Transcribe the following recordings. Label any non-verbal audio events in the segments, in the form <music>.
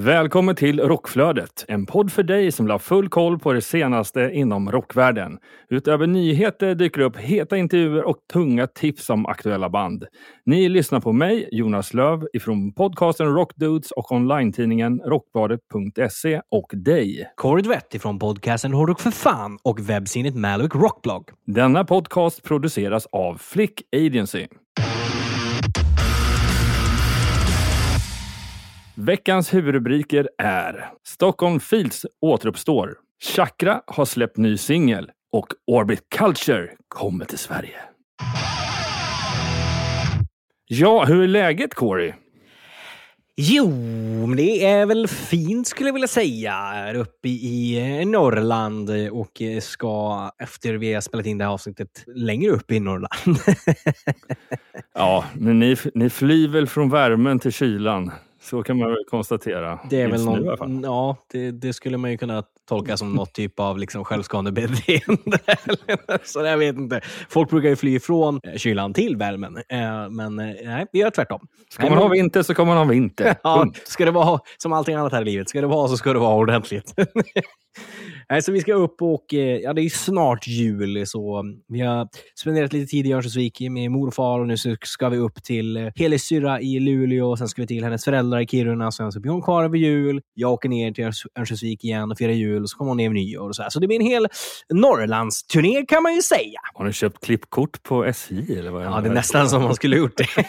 Välkommen till Rockflödet, en podd för dig som vill ha full koll på det senaste inom rockvärlden. Utöver nyheter dyker upp heta intervjuer och tunga tips om aktuella band. Ni lyssnar på mig, Jonas Löv, ifrån podcasten Rockdudes och online-tidningen rockbladet.se och dig. Kåre Dvett ifrån podcasten Hårdrock för fan och webbsinnet Maloc Rockblog. Denna podcast produceras av Flick Agency. Veckans huvudrubriker är Stockholm Fields återuppstår. Chakra har släppt ny singel och Orbit Culture kommer till Sverige. Ja, hur är läget Corey? Jo, men det är väl fint skulle jag vilja säga. Är uppe i eh, Norrland och eh, ska efter vi har spelat in det här avsnittet längre upp i Norrland. <laughs> Ja, men ni, ni flyr väl från värmen till kylan? Så kan man väl konstatera. Det är väl nu i alla fall. någon, ja, det, det skulle man ju kunna tolka som något typ av liksom självskadebeteende. <laughs> Så jag vet inte. Folk brukar ju fly från eh, kylan till värmen, Eh, men eh, nej, vi gör tvärtom. Ska man ha vinter så kommer man ha vinter. <laughs> Ja, ska det vara som allting annat här i livet. Ska det vara så ska det vara ordentligt. <laughs> Nej, så vi ska upp och, eh, ja det är snart jul, så vi har spenderat lite tid i Örnsköldsvik med mor och far och nu ska vi upp till eh, Helis syrra i Luleå, sen ska vi till hennes föräldrar i Kiruna, sen så blir hon kvar över jul. Jag åker ner till Örnsköldsvik igen och firar jul, och så kommer hon ner vid nyår och så här. Så det blir en hel Norrlandsturné kan man ju säga. Har ni köpt klippkort på SJ? Eller vad Ja, det är nästan som man skulle gjort det. <laughs>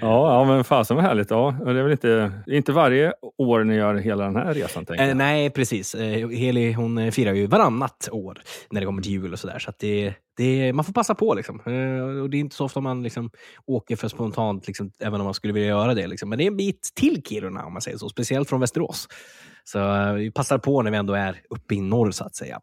Ja, ja men fasen vad härligt. Ja, och det är väl inte, inte varje år ni gör hela den här resan? Tänker jag. nej, precis. Eh, Heli hon eh, firar ju varannat år när det kommer till jul och sådär. Så det, det, man får passa på. Liksom. Eh, och det är inte så ofta man liksom, åker för spontant, liksom, även om man skulle vilja göra det. Liksom. Men det är en bit till Kiruna, om man säger så. Speciellt från Västerås. Så vi passar på när vi ändå är uppe i norr, så att säga.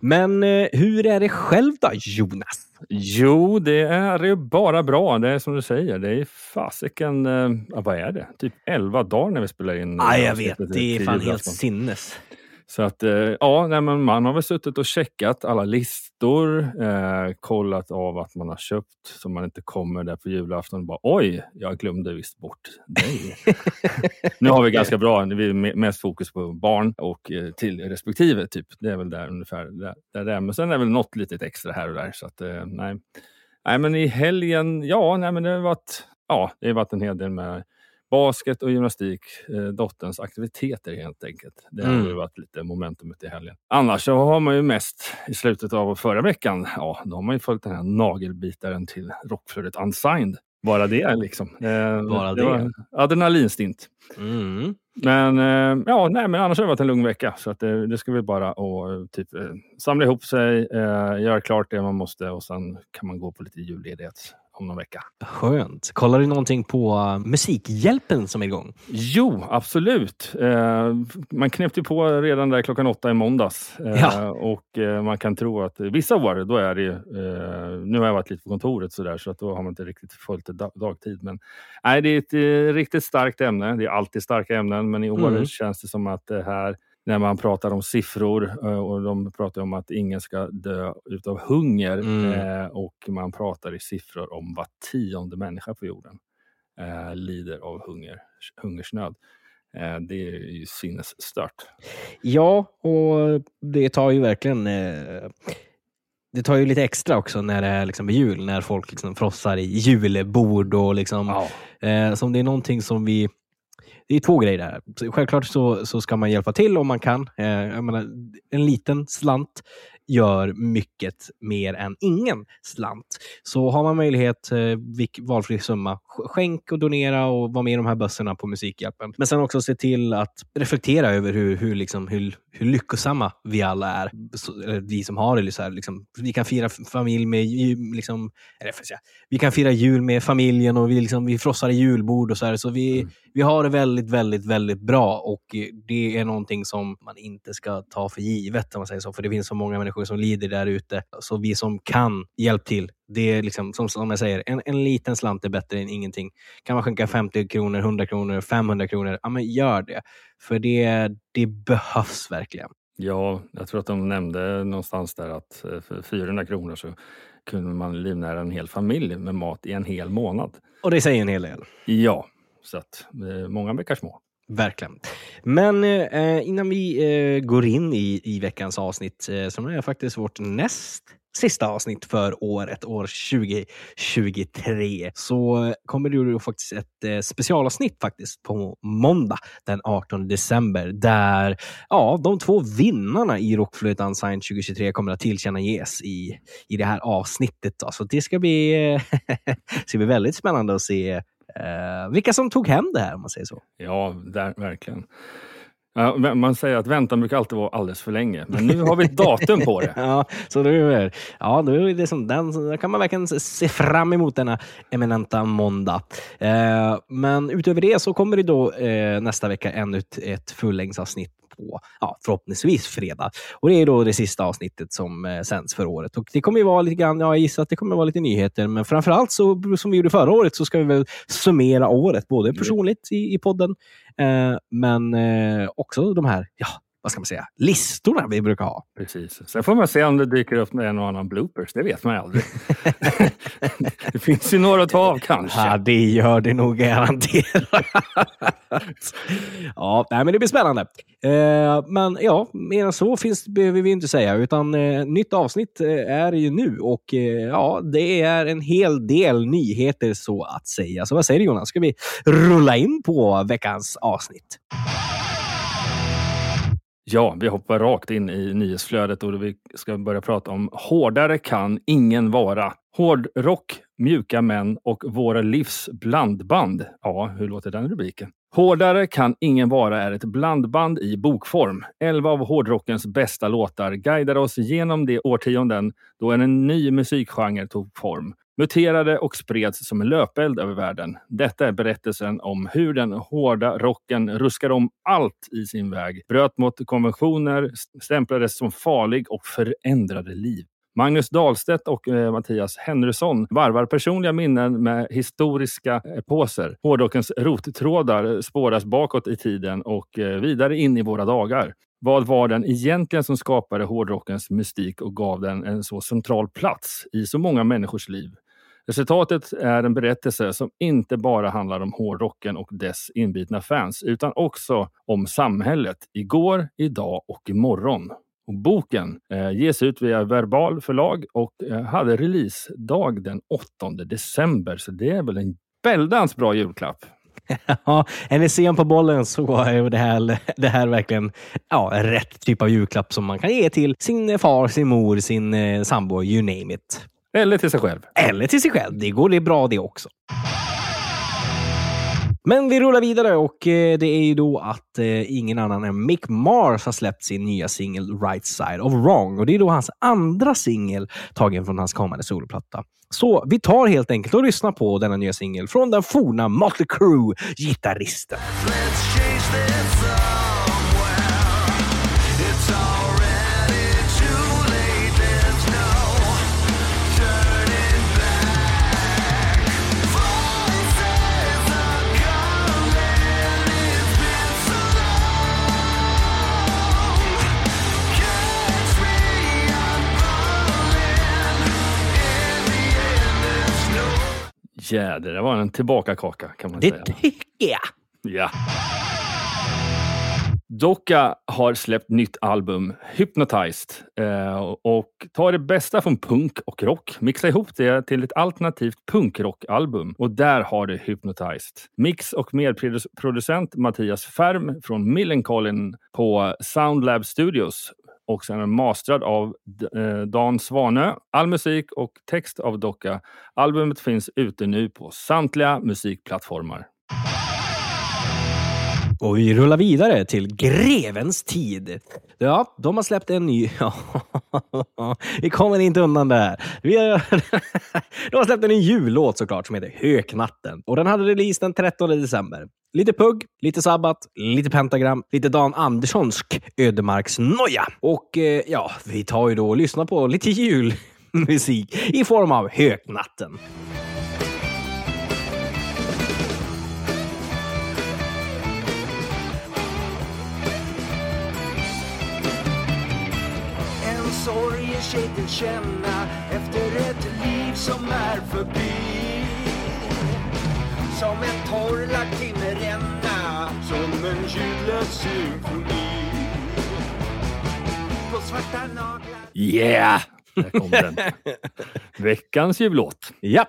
Men eh, hur är det själv då, Jonas? Jo, det är ju bara bra. Det är som du säger. Det är fasiken, eh, ja, vad är det? Typ 11 dagar när vi spelar in. Ja, jag avsnittet vet. Det är fan helt sinnes. Så att, eh, ja, nej, men man har väl suttit och checkat alla listor, eh, kollat av att man har köpt så man inte kommer där på julafton och bara oj, jag glömde visst bort dig. <laughs> nu har vi ganska bra, vi är me- mest fokus på barn och eh, till respektive. Typ. Det är väl där ungefär. Där, där det är. Men sen är det väl något litet extra här och där. Så att, eh, nej. nej, men i helgen, ja, nej, men det har varit, ja, det har varit en hel del med basket och gymnastik, eh, dotterns aktiviteter helt enkelt. Det har Mm. ju varit lite momentumet i helgen. Annars så har man ju mest i slutet av förra veckan, ja, då har man ju följt den här nagelbitaren till rockflödet Unsigned. Bara det liksom. Eh, Bara det. var adrenalinstint. Mm. Men eh, ja, nej, men annars har det varit en lugn vecka. Så att det, det ska vi bara och, eh, typ, eh, samla ihop sig, eh, göra klart det man måste och sen kan man gå på lite julledighet om någon vecka. Skönt. Kollar du någonting på uh, Musikhjälpen som är igång? Jo, absolut. Eh, man knäppte på redan där klockan åtta i måndags. Eh, Ja. Och eh, man kan tro att vissa år, då är det ju, eh, Nu har jag varit lite på kontoret så där, så att då har man inte riktigt följt det dag- dagtid. Men nej, det är ett eh, riktigt starkt ämne. Det är alltid starka ämnen, men i år Mm. känns det som att det här när man pratar om siffror eh, och de pratar om att ingen ska dö utav hunger Mm. eh, och man pratar i siffror om var tionde människa på jorden eh, lider av hunger, hungersnöd. Det är ju sinnesstört. Ja, och det tar ju verkligen... Det tar ju lite extra också när det är liksom jul, när folk liksom frossar i julbord och liksom... Eh, så om det är någonting som vi... Det är två grejer där. här. Självklart så, så ska man hjälpa till om man kan. Eh, jag menar, en liten slant gör mycket mer än ingen slant. Så har man möjlighet, eh, vilk, valfri summa, skänk och donera och var med i de här bössorna på Musikhjälpen. Men sen också se till att reflektera över hur, hur, liksom, hur, hur lyckosamma vi alla är. Så, vi som har det. Så här, liksom, vi kan fira familj med, liksom, eller säga, vi kan fira jul med familjen och vi, liksom, vi frossar i julbord och så här. Så vi, vi har det väldigt, väldigt, väldigt bra och det är någonting som man inte ska ta för givet om man säger så. För det finns så många människor som lider där ute. Så vi som kan, hjälp till. Det är liksom, som, som jag säger, en, en liten slant är bättre än ingenting. Kan man skänka 50 kronor, 100 kronor, 500 kronor, ja men gör det. För det, det behövs verkligen. Ja, jag tror att de nämnde någonstans där att eh, för 400 kronor så kunde man livnära en hel familj med mat i en hel månad. Och det säger en hel del. Ja, så att eh, många bäckar små. Verkligen. Men eh, innan vi eh, går in i, i veckans avsnitt, eh, som är faktiskt vårt näst sista avsnitt för året, år 2023, så eh, kommer det ju faktiskt ett eh, specialavsnitt faktiskt på måndag den 18 december, där ja, de två vinnarna i Rockflöjtan Unsigned 2023 kommer att tillkännages i, i det här avsnittet. Då. Så det ska bli, eh, <laughs> ska bli väldigt spännande att se eh, vilka som tog hem det här, om man säger så. Ja, där, verkligen. Ja, man säger att väntan brukar alltid vara alldeles för länge, men nu har vi ett datum på det. <laughs> Ja, så nu är, ja, nu är det som den, så kan man verkligen se fram emot denna eminenta måndag. Eh, men utöver det så kommer det då eh, nästa vecka ännu ett, ett fullängdsavsnitt på ja, förhoppningsvis fredag. Och Det är då det sista avsnittet som eh, sänds för året. Och Det kommer ju vara lite grann, ja, jag gissar att det kommer vara lite nyheter, men framför allt så, som vi gjorde förra året så ska vi väl summera året, både personligt i, i podden, eh, men eh, också de här, ja, vad ska man säga, listorna vi brukar ha. Precis. Sen får man se om det dyker upp en och annan bloopers. Det vet man aldrig. <laughs> det finns ju några att ta av kanske. Ja, det gör det nog garanterat. <laughs> ja, nej, men det blir spännande. Eh, men ja, mer än så finns, behöver vi inte säga, utan eh, nytt avsnitt eh, är ju nu och eh, ja, det är en hel del nyheter så att säga. Så vad säger du Jonas? Ska vi rulla in på veckans avsnitt? Ja, vi hoppar rakt in i nyhetsflödet och vi ska börja prata om Hårdare kan ingen vara. Hårdrock, mjuka män och våra livs blandband. Ja, hur låter den rubriken? Hårdare kan ingen vara är ett blandband i bokform. Elva av hårdrockens bästa låtar guidar oss genom de årtionden då en ny musikgenre tog form muterade och spreds som en löpeld över världen. Detta är berättelsen om hur den hårda rocken ruskade om allt i sin väg, bröt mot konventioner, stämplades som farlig och förändrade liv. Magnus Dahlstedt och eh, Mattias Henrysson varvar personliga minnen med historiska eposer. Hårdrockens rottrådar spåras bakåt i tiden och eh, vidare in i våra dagar. Vad var den egentligen som skapade hårdrockens mystik och gav den en så central plats i så många människors liv? Resultatet är en berättelse som inte bara handlar om hårdrocken och dess inbitna fans, utan också om samhället igår, idag och imorgon. Och boken eh, ges ut via Verbal förlag och eh, hade releasedag den 8 december, så det är väl en väldans bra julklapp. <laughs> Ja, är ni sen på bollen så är det här, det här verkligen ja, rätt typ av julklapp som man kan ge till sin far, sin mor, sin eh, sambo, you name it. Eller till sig själv. Eller till sig själv. Det går det bra det också. Men vi rullar vidare och eh, det är ju då att eh, ingen annan än Mick Mars har släppt sin nya singel Right Side of Wrong. Och Det är då hans andra singel tagen från hans kommande soloplatta. Så vi tar helt enkelt och lyssnar på denna nya singel från den forna Motley Crue-gitarristen. Jäder, det var en tillbakakaka kan man Det säga. tycker jag. Ja. Docka har släppt nytt album, Hypnotized, eh, och tar det bästa från punk och rock, mixar ihop det till ett alternativt punkrockalbum. Och där har du Hypnotized. Mix och medproducent Mattias Färm från Millencolin på Soundlab Studios och sen är den mastrad av eh, Dan Svanö. All musik och text av Docka. Albumet finns ute nu på samtliga musikplattformar. Och vi rullar vidare till Grevens tid. Ja, de har släppt en ny... <laughs> Vi kommer inte undan där. Vi har... <laughs> de har släppt en ny jullåt såklart som heter Höknatten. Och den hade release den 13 december. Lite Pugg, lite Sabbat, lite Pentagram, lite Dan Anderssonsk ödemarksnoja. Och eh, ja, vi tar ju då och lyssnar på lite julmusik i form av Höknatten. En sorg ger sig till känna efter ett liv som är förbi Som en torrlagd timmerränna, som en ljudlös symfoni På svarta naglar Yeah! Där kom den. <laughs> Veckans jullåt. Ja,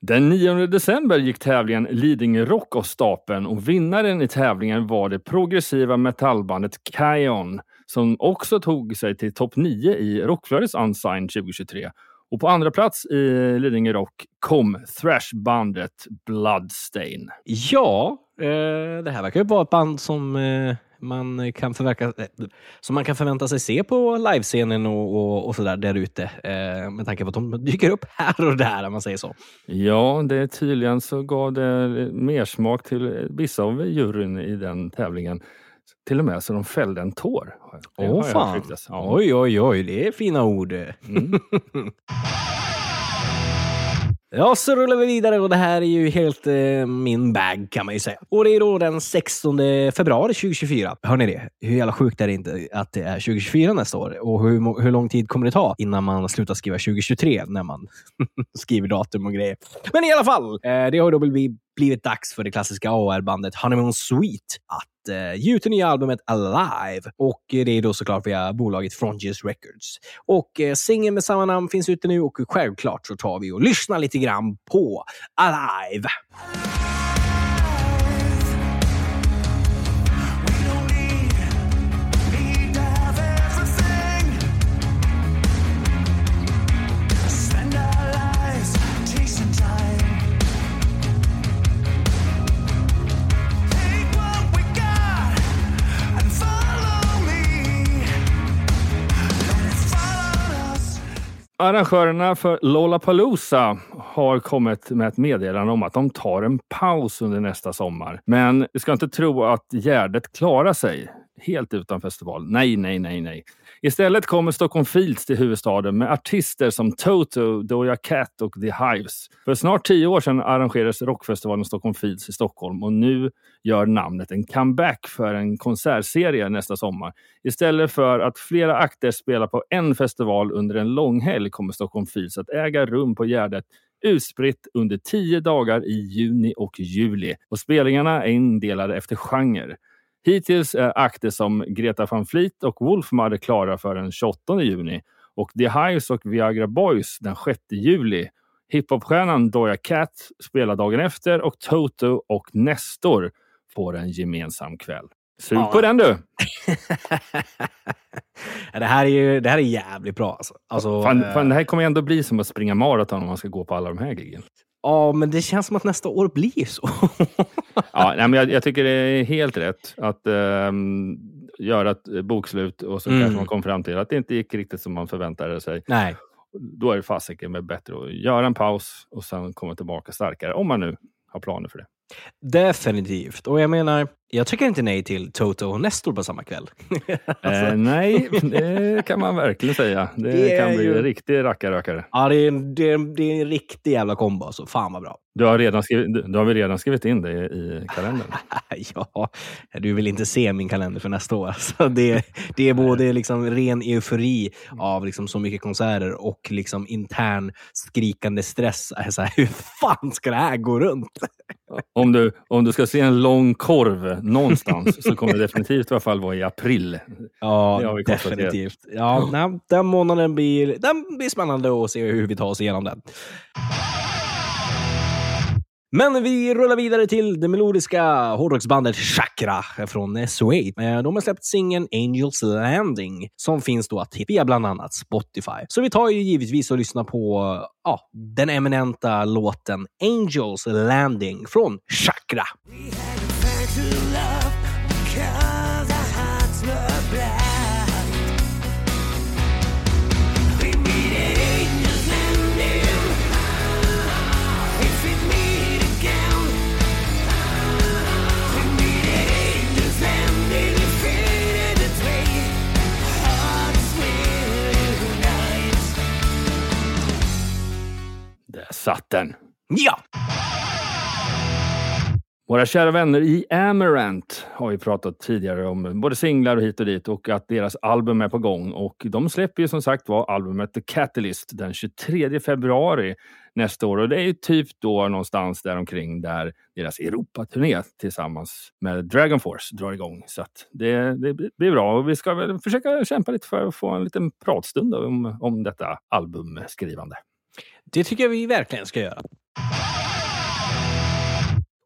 Den 9 december gick tävlingen Lidingö Rock av stapeln och vinnaren i tävlingen var det progressiva metallbandet Kion som också tog sig till topp 9 i Rockflödets Unsigned 2023. Och på andra plats i Lidingö Rock kom thrashbandet Bloodstain. Ja, eh, det här verkar ju vara ett band som eh, man kan förverka, eh, som man kan förvänta sig se på livescenen och, och, och sådär där ute. Eh, med tanke på att de dyker upp här och där, om man säger så. Ja, det är tydligen så gav det mer smak till vissa av juryn i den tävlingen. Till och med så de fällde en tår. Åh fan! Ja. Oj, oj, oj, det är fina ord. Mm. <laughs> Ja, så rullar vi vidare och det här är ju helt eh, min bag kan man ju säga. Och det är då den 16 februari 2024. Hör ni det? Hur jävla sjukt är det inte att det är 2024 nästa år? Och hur, hur lång tid kommer det ta innan man slutar skriva 2023 när man <laughs> skriver datum och grejer? Men i alla fall, eh, det har då blivit, blivit dags för det klassiska AR-bandet Honeymoon Suite att eh, ge ut det nya albumet Alive. Och eh, det är då såklart via bolaget Frontiers Records. Och eh, singeln med samma namn finns ute nu och självklart så tar vi och lyssnar lite grann på Alive. Arrangörerna för Lollapalooza har kommit med ett meddelande om att de tar en paus under nästa sommar. Men vi ska inte tro att Gärdet klarar sig helt utan festival. Nej, nej, nej, nej. Istället kommer Stockholm Fields till huvudstaden med artister som Toto, Doja Cat och The Hives. För snart tio år sedan arrangerades rockfestivalen Stockholm Fields i Stockholm och nu gör namnet en comeback för en konsertserie nästa sommar. Istället för att flera akter spelar på en festival under en lång helg kommer Stockholm Fields att äga rum på Gärdet utspritt under tio dagar i juni och juli. Och spelningarna är indelade efter genre. Hittills är akter som Greta van Fleet och Wolfmother klara för den 28 juni och The Hives och Viagra Boys den 6 juli. Hiphopstjärnan Doja Cat spelar dagen efter och Toto och Nestor får en gemensam kväll. Sug Ja. på den du! <laughs> Det, här är ju, det här är jävligt bra. Alltså. Alltså, Fan, eh, fan, det här kommer ändå bli som att springa maraton om man ska gå på alla de här giggen. Ja, men det känns som att nästa år blir så. <laughs> Ja, nej, men jag, jag tycker det är helt rätt att ehm, göra ett bokslut och så Mm. kanske man kom fram till att det inte gick riktigt som man förväntade sig. Nej. Då är det fasiken bättre att göra en paus och sen komma tillbaka starkare, om man nu har planer för det. Definitivt. Och jag menar, jag tycker inte nej till Toto och Nestor på samma kväll. <laughs> Eh, nej, det kan man verkligen säga. Det, Det kan bli ju- en riktig rackarrökare. ja, det är, en, det, är, det är en riktig jävla kombo. Alltså. Fan vad bra. Du har, redan skrivit, du, har väl redan skrivit in det i kalendern? <laughs> ja, du vill inte se min kalender för nästa år. Så det, det är både liksom ren eufori av liksom så mycket konserter och liksom intern skrikande stress. Så här, hur fan ska det här gå runt? Om du, om du ska se en lång korv någonstans så kommer det definitivt i alla fall vara i april. Ja, definitivt. Ja, nej, den månaden blir, den blir spännande att se hur vi tar oss igenom den. Men vi rullar vidare till det melodiska hårdrocksbandet Chakra från Suede. Eh, de har släppt singeln Angels Landing som finns då att hitta via bland annat Spotify. Så vi tar ju givetvis och lyssnar på ja, den eminenta låten Angels Landing från Chakra. Satt den. Ja! Våra kära vänner i Amarant har ju pratat tidigare om både singlar och hit och dit och att deras album är på gång. Och de släpper ju som sagt var albumet The Catalyst den 23 februari nästa år. Och det är ju typ då någonstans däromkring där deras Europaturné tillsammans med Dragon Force drar igång. Så att det, det blir bra och vi ska väl försöka kämpa lite för att få en liten pratstund om, om detta albumskrivande. Det tycker jag vi verkligen ska göra.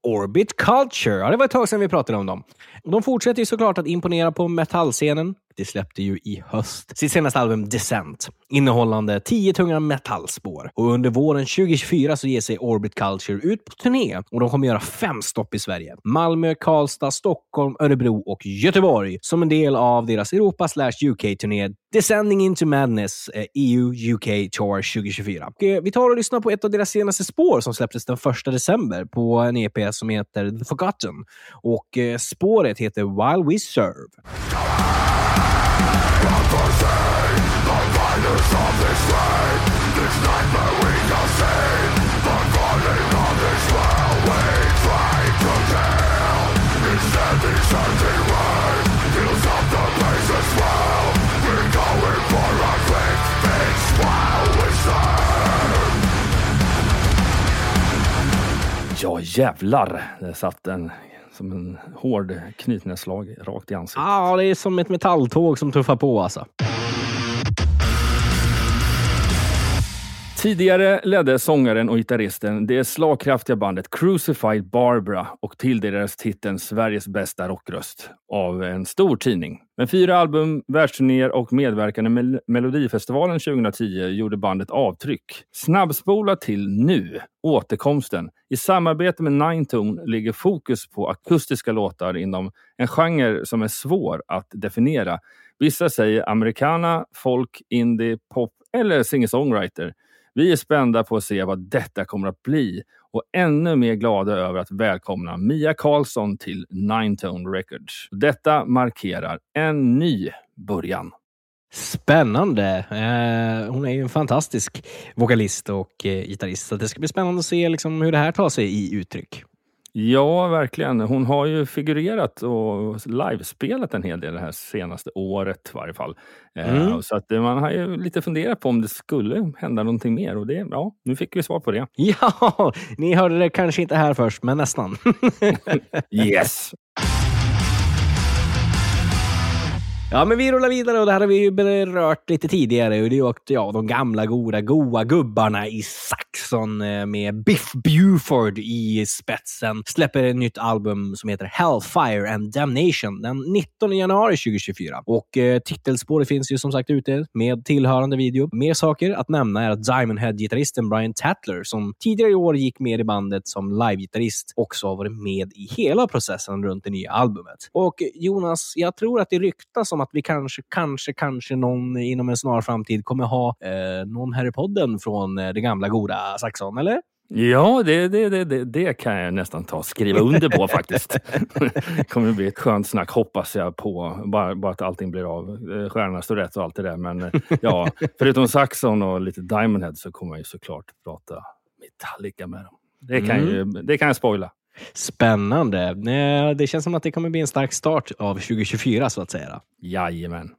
Orbit Culture. Ja, det var ett tag sedan vi pratade om dem. De fortsätter ju såklart att imponera på metallscenen. De släppte ju i höst sitt senaste album Descent, innehållande tio tunga metallspår. Och under våren 2024 så ger sig Orbit Culture ut på turné och de kommer göra fem stopp i Sverige. Malmö, Karlstad, Stockholm, Örebro och Göteborg som en del av deras Europa slash UK-turné Descending into Madness eh, EU UK Tour 2024. Och, eh, vi tar och lyssnar på ett av deras senaste spår som släpptes den 1 december på en EP som heter The Forgotten. Och eh, spåret heter While We Serve. Ja jävlar, där satt den som en hård knytnävsslag rakt i ansiktet. Ja, det är som ett metalltåg som tuffar på alltså. Tidigare ledde sångaren och gitarristen det slagkraftiga bandet Crucified Barbara och tilldelades titeln Sveriges bästa rockröst av en stor tidning. Med fyra album, världsturnéer och medverkan i Mel- Melodifestivalen 2010 gjorde bandet avtryck. Snabbspola till nu, återkomsten. I samarbete med Ninetone ligger fokus på akustiska låtar inom en genre som är svår att definiera. Vissa säger americana, folk, indie, pop eller singer-songwriter. Vi är spända på att se vad detta kommer att bli och ännu mer glada över att välkomna Mia Karlsson till Ninetone Records. Detta markerar en ny början. Spännande. Eh, hon är ju en fantastisk vokalist och eh, gitarrist. Så det ska bli spännande att se liksom, hur det här tar sig i uttryck. Ja, verkligen. Hon har ju figurerat och livespelat en hel del det här senaste året i varje fall. Eh, Mm. Så att eh, man har ju lite funderat på om det skulle hända någonting mer och det, ja, nu fick vi svar på det. <laughs> Ja, ni hörde det kanske inte här först, men nästan. <laughs> <laughs> Yes! Ja, men vi rullar vidare och det här har vi ju berört lite tidigare. Och det är ju ja, de gamla goda, goa gubbarna i Saxon eh, med Biff Buford i spetsen. Släpper ett nytt album som heter Hellfire and Damnation den 19 januari 2024. Och eh, titelspåret finns ju som sagt ute med tillhörande video. Mer saker att nämna är att Diamond Head-gitarristen Brian Tatler, som tidigare i år gick med i bandet som livegitarrist, också har varit med i hela processen runt det nya albumet. Och Jonas, jag tror att det ryktas om att vi kanske, kanske, kanske någon inom en snar framtid kommer ha eh, någon här i podden från eh, det gamla goda Saxon, eller? Ja, det, det, det, det, kan jag nästan ta och skriva under på <laughs> faktiskt. Det kommer bli ett skönt snack, hoppas jag på. Bara, bara att allting blir av. Eh, Stjärnorna står rätt och allt det där. Men eh, ja, <laughs> förutom Saxon och lite Diamond Head så kommer jag ju såklart prata Metallica med dem. Det kan, ju, det kan jag spoila. Spännande. Eh, det känns som att det kommer bli en stark start av 2024 så att säga. Jajamän.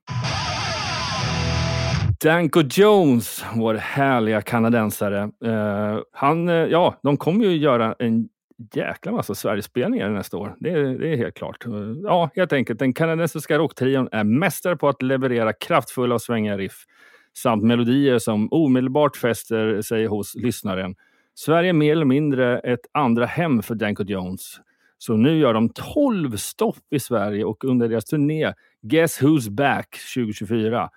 Danko Jones, vår härliga kanadensare. Uh, han, eh, ja, de kommer ju göra en jäkla massa Sverigespelningar nästa år. Det, är- det är helt klart. Uh, Ja, helt enkelt. Den kanadensiska rocktrion är mästare på att leverera kraftfulla och svängiga riff samt melodier som omedelbart fäster sig hos lyssnaren. Sverige är mer eller mindre ett andra hem för Danko Jones. Så nu gör de 12 stopp i Sverige och under deras turné Guess Who's Back 2024.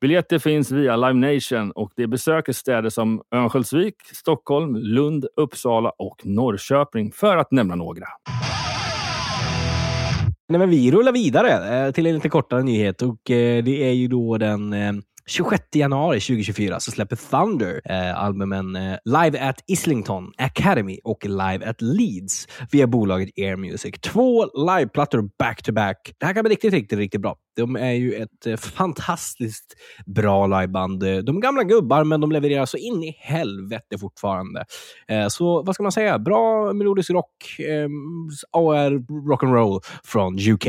Biljetter finns via Live Nation och det besöker städer som Örnsköldsvik, Stockholm, Lund, Uppsala och Norrköping för att nämna några. Nej, men vi rullar vidare eh, till en lite kortare nyhet och eh, det är ju då den eh, 26 januari 2024 så släpper Thunder eh, albumen eh, Live at Islington Academy och Live at Leeds via bolaget Air Music. Två liveplattor back-to-back. Det här kan bli riktigt, riktigt, riktigt bra. De är ju ett eh, fantastiskt bra liveband. Eh, de är gamla gubbar, men de levererar så in i helvete fortfarande. Eh, Så vad ska man säga? Bra melodisk rock, eh, AR rock'n'roll från UK.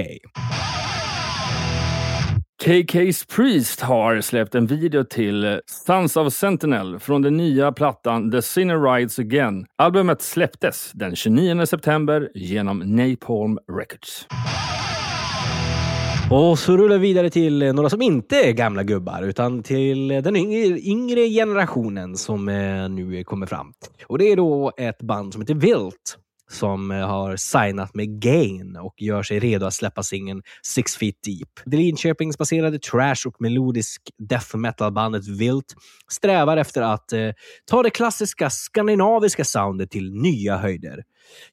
KK's Priest har släppt en video till Sons of Sentinel från den nya plattan The Sinner Rides Again. Albumet släpptes den 29 september genom Napalm Records. Och så rullar vi vidare till några som inte är gamla gubbar, utan till den yngre, yngre generationen som eh, nu kommer fram. Och det är då ett band som heter Vilt som eh, har signat med Gain och gör sig redo att släppa singeln Six Feet Deep. Det Linköpingsbaserade trash och melodisk death metal-bandet Vilt strävar efter att eh, ta det klassiska skandinaviska soundet till nya höjder.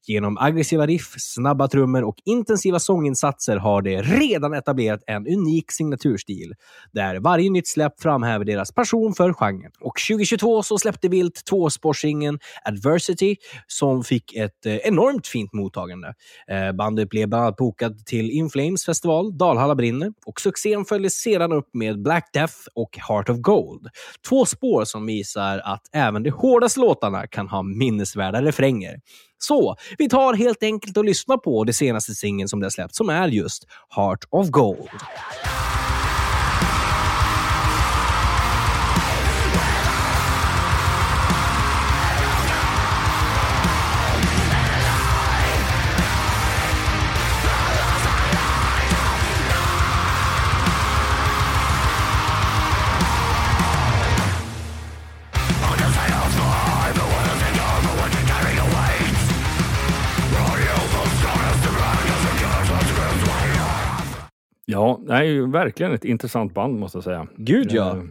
Genom aggressiva riff, snabba trummor och intensiva sånginsatser har de redan etablerat en unik signaturstil, där varje nytt släpp framhäver deras passion för genren. Och 2022 så släppte Vilt tvåspårsingeln Adversity, som fick ett eh, enormt fint mottagande. Eh, bandet blev bland annat bokat till In Flames festival, Dalhalla brinner, och succén följdes sedan upp med Black Death och Heart of Gold. Två spår som visar att även de hårdaste låtarna kan ha minnesvärda refränger. Så vi tar helt enkelt och lyssnar på det senaste singeln som det har släppt, som är just Heart of Gold. Ja, det är ju verkligen ett intressant band måste jag säga. Gud ja. Eh,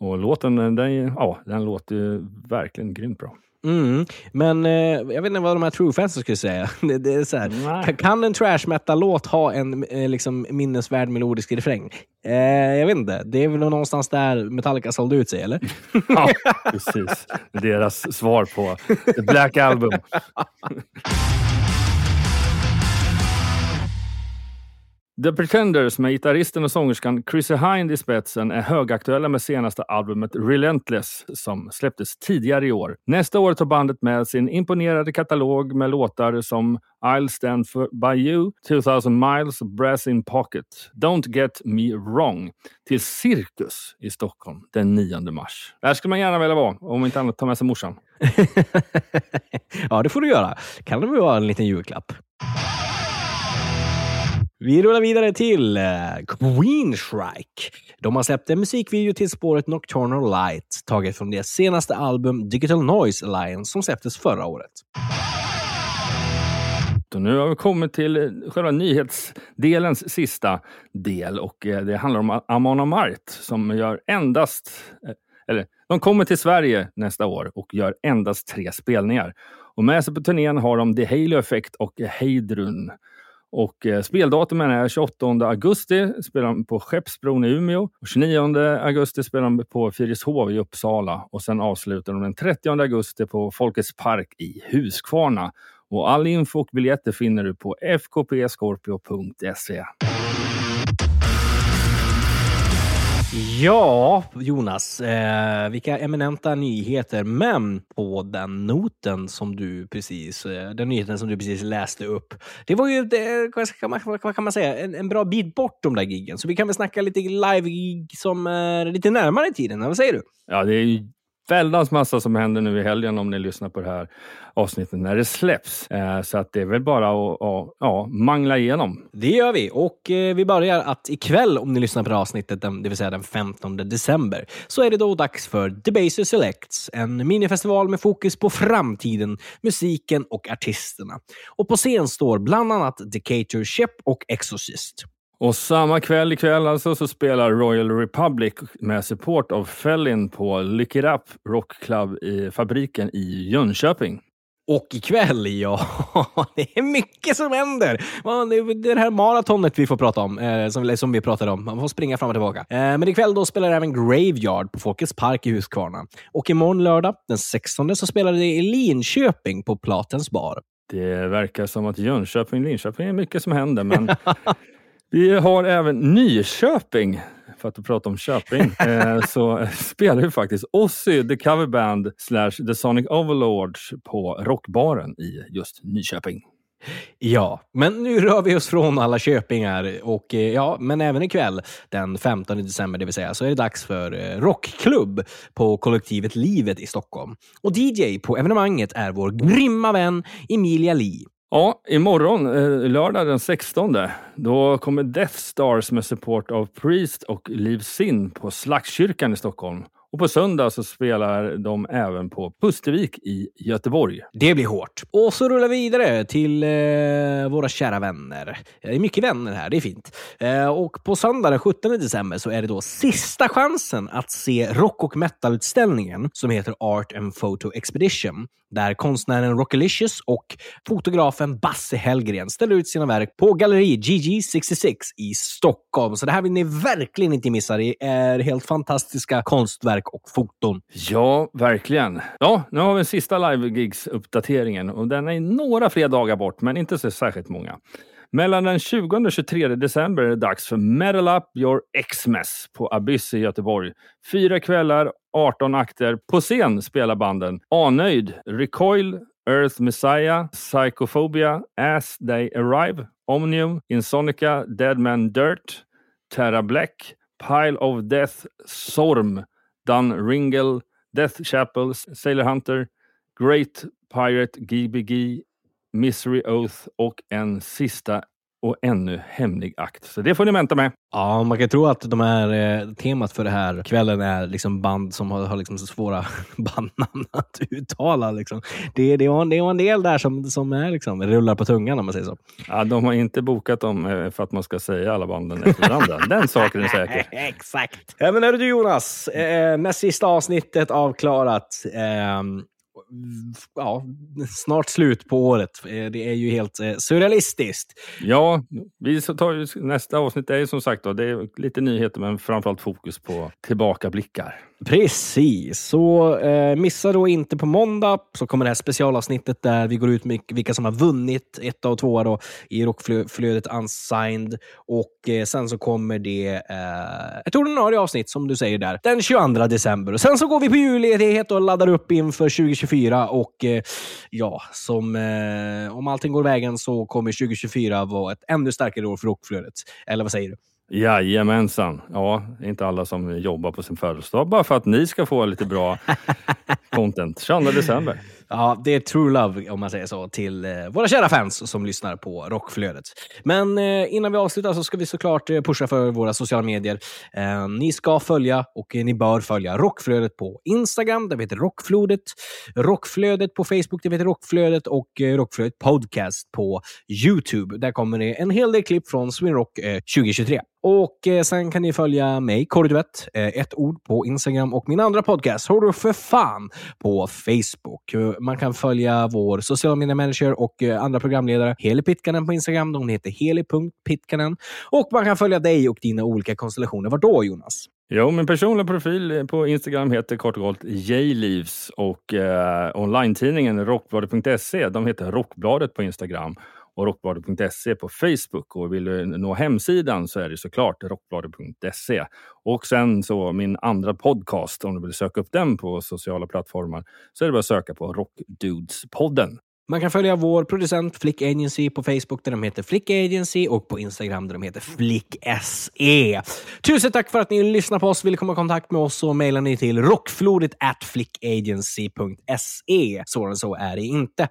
Och låten, den, ja, den låter ju verkligen grymt bra. Mm. Men eh, jag vet inte vad de här true fansen skulle säga. <laughs> Det, det är så här, kan- en trash metal-låt ha en eh, liksom, minnesvärd melodisk refräng? Eh, jag vet inte. Det är väl någonstans där Metallica sålde ut sig, eller? <laughs> Ja, precis. Deras svar på The Black Album. <laughs> The Pretenders med gitarristen och sångerskan Chrissie Hind i spetsen är högaktuella med senaste albumet Relentless som släpptes tidigare i år. Nästa år tar bandet med sin imponerade katalog med låtar som I'll stand for, by you, 2000 miles, Brass in pocket, Don't get me wrong till Cirkus i Stockholm den 9 mars. Där skulle man gärna vilja vara, om inte annat ta med sig morsan. <laughs> ja, det får du göra. Kan det väl vara en liten julklapp? Vi rullar vidare till Queenstrike. Queen Shrike. De har släppt en musikvideo till spåret Nocturnal Light, taget från deras senaste album Digital Noise Alliance som släpptes förra året. Och nu har vi kommit till eh, själva nyhetsdelens sista del och eh, det handlar om Amon Amart som gör endast, eller de kommer till Sverige nästa år och gör endast tre spelningar. Och med sig på turnén har de The Halo Effect och Heidrun. Och eh, speldatumen är 28 augusti, spelar de på Skeppsbron i Umeå. Och 29 augusti spelar de på Fyrishov i Uppsala. Och sen avslutar de den 30 augusti på Folkets Park i Huskvarna. Och all info och biljetter finner du på fkpscorpio.se. Ja, Jonas. Eh, vilka eminenta nyheter. Men på den noten som du precis, eh, den nyheten som du precis läste upp. Det var ju, det, vad, ska man, vad kan man säga, en, en bra bit bort de där giggen. Så vi kan väl snacka lite live-gig som är lite närmare i tiden. Vad säger du? Ja, det är ju väldans massa som händer nu i helgen om ni lyssnar på det här avsnittet när det släpps. Eh, så att det är väl bara att, att ja, mangla igenom. Det gör vi och eh, vi börjar att ikväll, om ni lyssnar på det här avsnittet, det vill säga den 15 december, så är det då dags för Debaser Selects, en minifestival med fokus på framtiden, musiken och artisterna. Och på scen står bland annat Decatur och Exorcist. Och samma kväll ikväll alltså så spelar Royal Republic med support av Fellin på Lick It Up Rock Club i fabriken i Jönköping. Och ikväll, ja, <laughs> det är mycket som händer. Det är det här maratonet vi får prata om, eh, som, som vi pratade om. Man får springa fram och tillbaka. Eh, men ikväll då spelar även Graveyard på Folkets Park i Huskvarna. Och imorgon lördag, den 16, så spelar det i Linköping på Platens bar. Det verkar som att Jönköping, Linköping är mycket som händer, men <laughs> vi har även Nyköping. För att prata om Köping <laughs> eh, så spelar ju faktiskt Ozzy the coverband slash the Sonic Overlords på Rockbaren i just Nyköping. Ja, men nu rör vi oss från alla köpingar. Och, eh, ja, men även ikväll, den 15 december, det vill säga, så är det dags för eh, rockklubb på kollektivet Livet i Stockholm. Och DJ på evenemanget är vår grymma vän Emilia Lee. Ja, imorgon, eh, lördag den 16, då kommer Death Stars med support av Priest och Liv Sin på Slagskyrkan i Stockholm. Och på söndag så spelar de även på Pustervik i Göteborg. Det blir hårt. Och så rullar vi vidare till eh, våra kära vänner. Det är mycket vänner här, det är fint. Eh, och på söndag den 17 december så är det då sista chansen att se rock och metal-utställningen som heter Art and Photo Expedition. Där konstnären Rockalicious och fotografen Basse Hellgren ställer ut sina verk på galleri GG66 i Stockholm. Så det här vill ni verkligen inte missa. Det är helt fantastiska konstverk och foton. Ja, verkligen. Ja, nu har vi den sista live-gigs-uppdateringen och den är några fler dagar bort, men inte så särskilt många. Mellan den 20 och 23 december är det dags för Metal Up Your Xmas på Abyss i Göteborg. Fyra kvällar, 18 akter. På scen spelar banden Anöjd, Recoil, Earth Messiah, Psychophobia, As They Arrive, Omnium, Insonica, Dead Man Dirt, Terra Black, Pile of Death, Sorm, Dun Ringel, Death Chapel, Sailor Hunter, Great Pirate, GBG, Misery Oath och en sista och ännu hemlig akt. Så det får ni vänta med. Ja, man kan tro att de här, eh, temat för det här kvällen är liksom band som har, har liksom så svåra <laughs> bandnamn att uttala. Liksom. Det, det, var, det var en del där som, som är liksom, rullar på tungan om man säger så. Ja, de har inte bokat dem eh, för att man ska säga alla banden efter varandra. <laughs> Den saken är säker. <laughs> Exakt. Ja, men hörru du Jonas, eh, näst sista avsnittet avklarat. Ehm, ja, snart slut på året. Eh, det är ju helt eh, surrealistiskt. Ja, vi tar ju, nästa avsnitt är ju som sagt då, det är lite nyheter men framförallt fokus på tillbakablickar. Precis, så eh, missa då inte på måndag så kommer det här specialavsnittet där vi går ut med vilka som har vunnit ett och tvåa då i rockflödet Unsigned. Och eh, sen så kommer det eh, ett ordinarie avsnitt som du säger där den 22 december. Och sen så går vi på julledighet och laddar upp inför 2024 och eh, ja, som eh, om allting går vägen så kommer 2024 vara ett ännu starkare år för rockflödet. Eller vad säger du? Jajamensan. Ja, det är inte alla som jobbar på sin födelsedag bara för att ni ska få lite bra <laughs> content. 22 december. Ja, det är true love om man säger så till eh, våra kära fans som lyssnar på Rockflödet. Men eh, innan vi avslutar så ska vi såklart eh, pusha för våra sociala medier. Ni ska följa och ni bör följa Rockflödet på Instagram, där vi heter Rockflodet. Rockflödet på Facebook, där vi heter Rockflödet och Rockflödet Podcast på YouTube. Där kommer det en hel del klipp från Sweden Rock 2023. Och eh, sen kan ni följa mig, Kåre eh, ett ord på Instagram och min andra podcast, Hör du för fan, på Facebook. Man kan följa vår sociala media manager och eh, andra programledare, Heli Pitkanen på Instagram. De heter heli.pitkanen. Och man kan följa dig och dina olika konstellationer. Var då, Jonas? Jo, min personliga profil eh, på Instagram heter kort och gott Jleaves och eh, online-tidningen rockbladet.se, de heter Rockbladet på Instagram och rockbladet.se på Facebook. Och vill du nå hemsidan så är det såklart rockbladet.se. Och sen så min andra podcast, om du vill söka upp den på sociala plattformar, så är det bara att söka på Rockdudespodden. Man kan följa vår producent Flick Agency på Facebook där de heter Flick Agency och på Instagram där de heter Flick SE. Tusen tack för att ni lyssnar på oss. Vill ni komma i kontakt med oss så mejlar ni till rockflodet at flickagency.se. Svårare än så är det inte.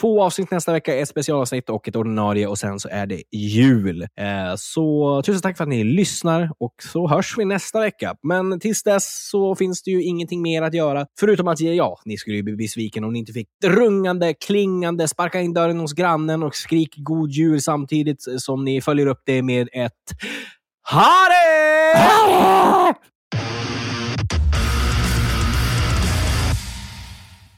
Två avsnitt nästa vecka, ett specialavsnitt och ett ordinarie och sen så är det jul. Eh, Så tusen tack för att ni lyssnar och så hörs vi nästa vecka. Men tills dess så finns det ju ingenting mer att göra. Förutom att, ja, ni skulle ju bli besviken om ni inte fick rungande, klingande, sparka in dörren hos grannen och skrik god jul samtidigt som ni följer upp det med ett Ha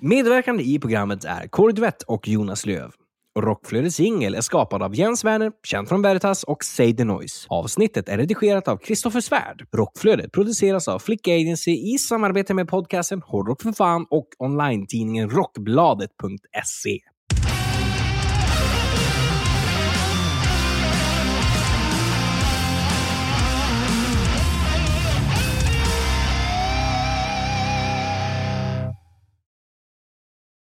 Medverkande i programmet är Kåre Duett och Jonas Löv. Rockflödets singel är skapad av Jens Werner, känd från Veritas och Say the Noise. Avsnittet är redigerat av Kristoffer Svärd. Rockflödet produceras av Flick Agency i samarbete med podcasten Hårdrock för fan och online-tidningen Rockbladet.se.